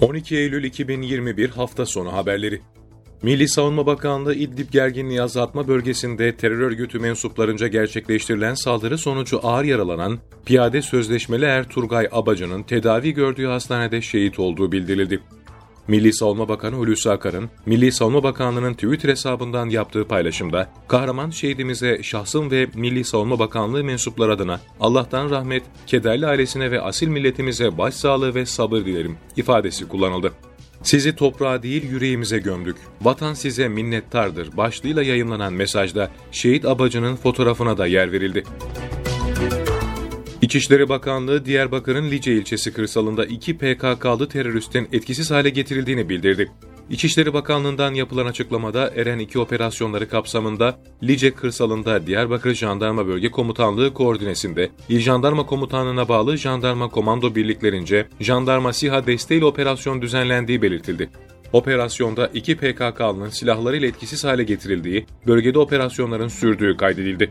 12 Eylül 2021 hafta sonu haberleri. Milli Savunma Bakanlığı İdlib gerginliği azaltma bölgesinde terör örgütü mensuplarınca gerçekleştirilen saldırı sonucu ağır yaralanan piyade sözleşmeli Erturgay Abacı'nın tedavi gördüğü hastanede şehit olduğu bildirildi. Milli Savunma Bakanı Hulusi Akar'ın Milli Savunma Bakanlığı'nın Twitter hesabından yaptığı paylaşımda kahraman şehidimize şahsım ve Milli Savunma Bakanlığı mensupları adına Allah'tan rahmet, kederli ailesine ve asil milletimize başsağlığı ve sabır dilerim ifadesi kullanıldı. Sizi toprağa değil yüreğimize gömdük. Vatan size minnettardır başlığıyla yayınlanan mesajda şehit abacının fotoğrafına da yer verildi. İçişleri Bakanlığı Diyarbakır'ın Lice ilçesi kırsalında iki PKK'lı teröristin etkisiz hale getirildiğini bildirdi. İçişleri Bakanlığı'ndan yapılan açıklamada Eren 2 operasyonları kapsamında Lice kırsalında Diyarbakır Jandarma Bölge Komutanlığı koordinesinde İl Jandarma Komutanlığı'na bağlı jandarma komando birliklerince jandarma SİHA desteğiyle operasyon düzenlendiği belirtildi. Operasyonda iki PKK'lının silahlarıyla etkisiz hale getirildiği, bölgede operasyonların sürdüğü kaydedildi.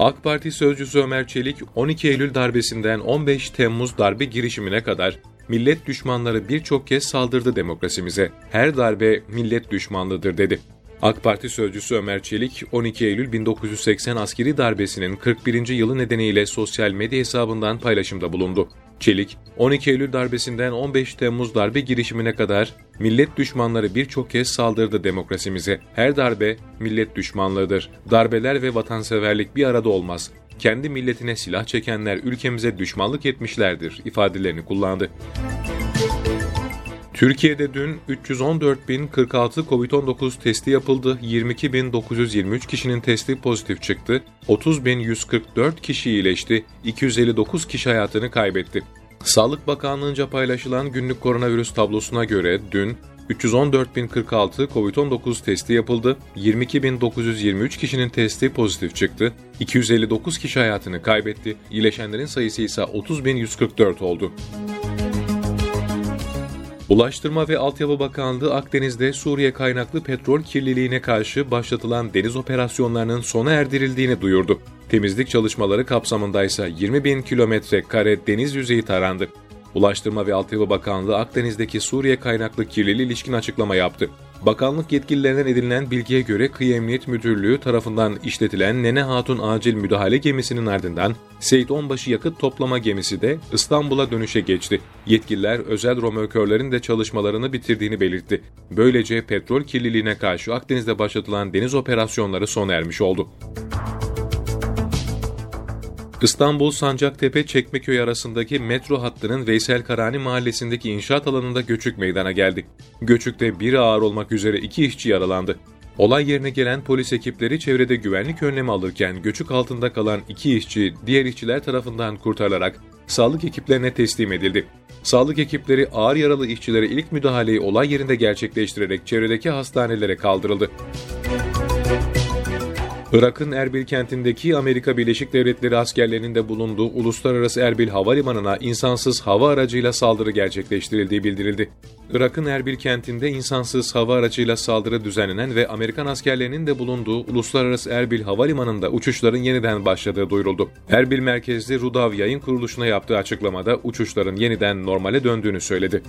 AK Parti sözcüsü Ömer Çelik, 12 Eylül darbesinden 15 Temmuz darbe girişimine kadar millet düşmanları birçok kez saldırdı demokrasimize. Her darbe millet düşmanlıdır dedi. AK Parti sözcüsü Ömer Çelik, 12 Eylül 1980 askeri darbesinin 41. yılı nedeniyle sosyal medya hesabından paylaşımda bulundu. Çelik, 12 Eylül darbesinden 15 Temmuz darbe girişimine kadar millet düşmanları birçok kez saldırdı demokrasimize. Her darbe millet düşmanlığıdır. Darbeler ve vatanseverlik bir arada olmaz. Kendi milletine silah çekenler ülkemize düşmanlık etmişlerdir ifadelerini kullandı. Türkiye'de dün 314.046 COVID-19 testi yapıldı, 22.923 kişinin testi pozitif çıktı, 30.144 kişi iyileşti, 259 kişi hayatını kaybetti. Sağlık Bakanlığı'nca paylaşılan günlük koronavirüs tablosuna göre dün 314.046 COVID-19 testi yapıldı, 22.923 kişinin testi pozitif çıktı, 259 kişi hayatını kaybetti, iyileşenlerin sayısı ise 30.144 oldu. Ulaştırma ve Altyapı Bakanlığı Akdeniz'de Suriye kaynaklı petrol kirliliğine karşı başlatılan deniz operasyonlarının sona erdirildiğini duyurdu. Temizlik çalışmaları kapsamında ise 20 bin kilometre kare deniz yüzeyi tarandı. Ulaştırma ve Altyapı Bakanlığı Akdeniz'deki Suriye kaynaklı kirliliğe ilişkin açıklama yaptı. Bakanlık yetkililerinden edinilen bilgiye göre Kıyı Emniyet Müdürlüğü tarafından işletilen Nene Hatun Acil Müdahale Gemisi'nin ardından Seyit Onbaşı yakıt toplama gemisi de İstanbul'a dönüşe geçti. Yetkililer özel romörkörlerin de çalışmalarını bitirdiğini belirtti. Böylece petrol kirliliğine karşı Akdeniz'de başlatılan deniz operasyonları sona ermiş oldu. İstanbul Sancaktepe Çekmeköy arasındaki metro hattının Veysel Karani mahallesindeki inşaat alanında göçük meydana geldi. Göçükte biri ağır olmak üzere iki işçi yaralandı. Olay yerine gelen polis ekipleri çevrede güvenlik önlemi alırken göçük altında kalan iki işçi diğer işçiler tarafından kurtarılarak sağlık ekiplerine teslim edildi. Sağlık ekipleri ağır yaralı işçilere ilk müdahaleyi olay yerinde gerçekleştirerek çevredeki hastanelere kaldırıldı. Irak'ın Erbil kentindeki Amerika Birleşik Devletleri askerlerinin de bulunduğu Uluslararası Erbil Havalimanı'na insansız hava aracıyla saldırı gerçekleştirildiği bildirildi. Irak'ın Erbil kentinde insansız hava aracıyla saldırı düzenlenen ve Amerikan askerlerinin de bulunduğu Uluslararası Erbil Havalimanı'nda uçuşların yeniden başladığı duyuruldu. Erbil merkezli Rudav yayın kuruluşuna yaptığı açıklamada uçuşların yeniden normale döndüğünü söyledi.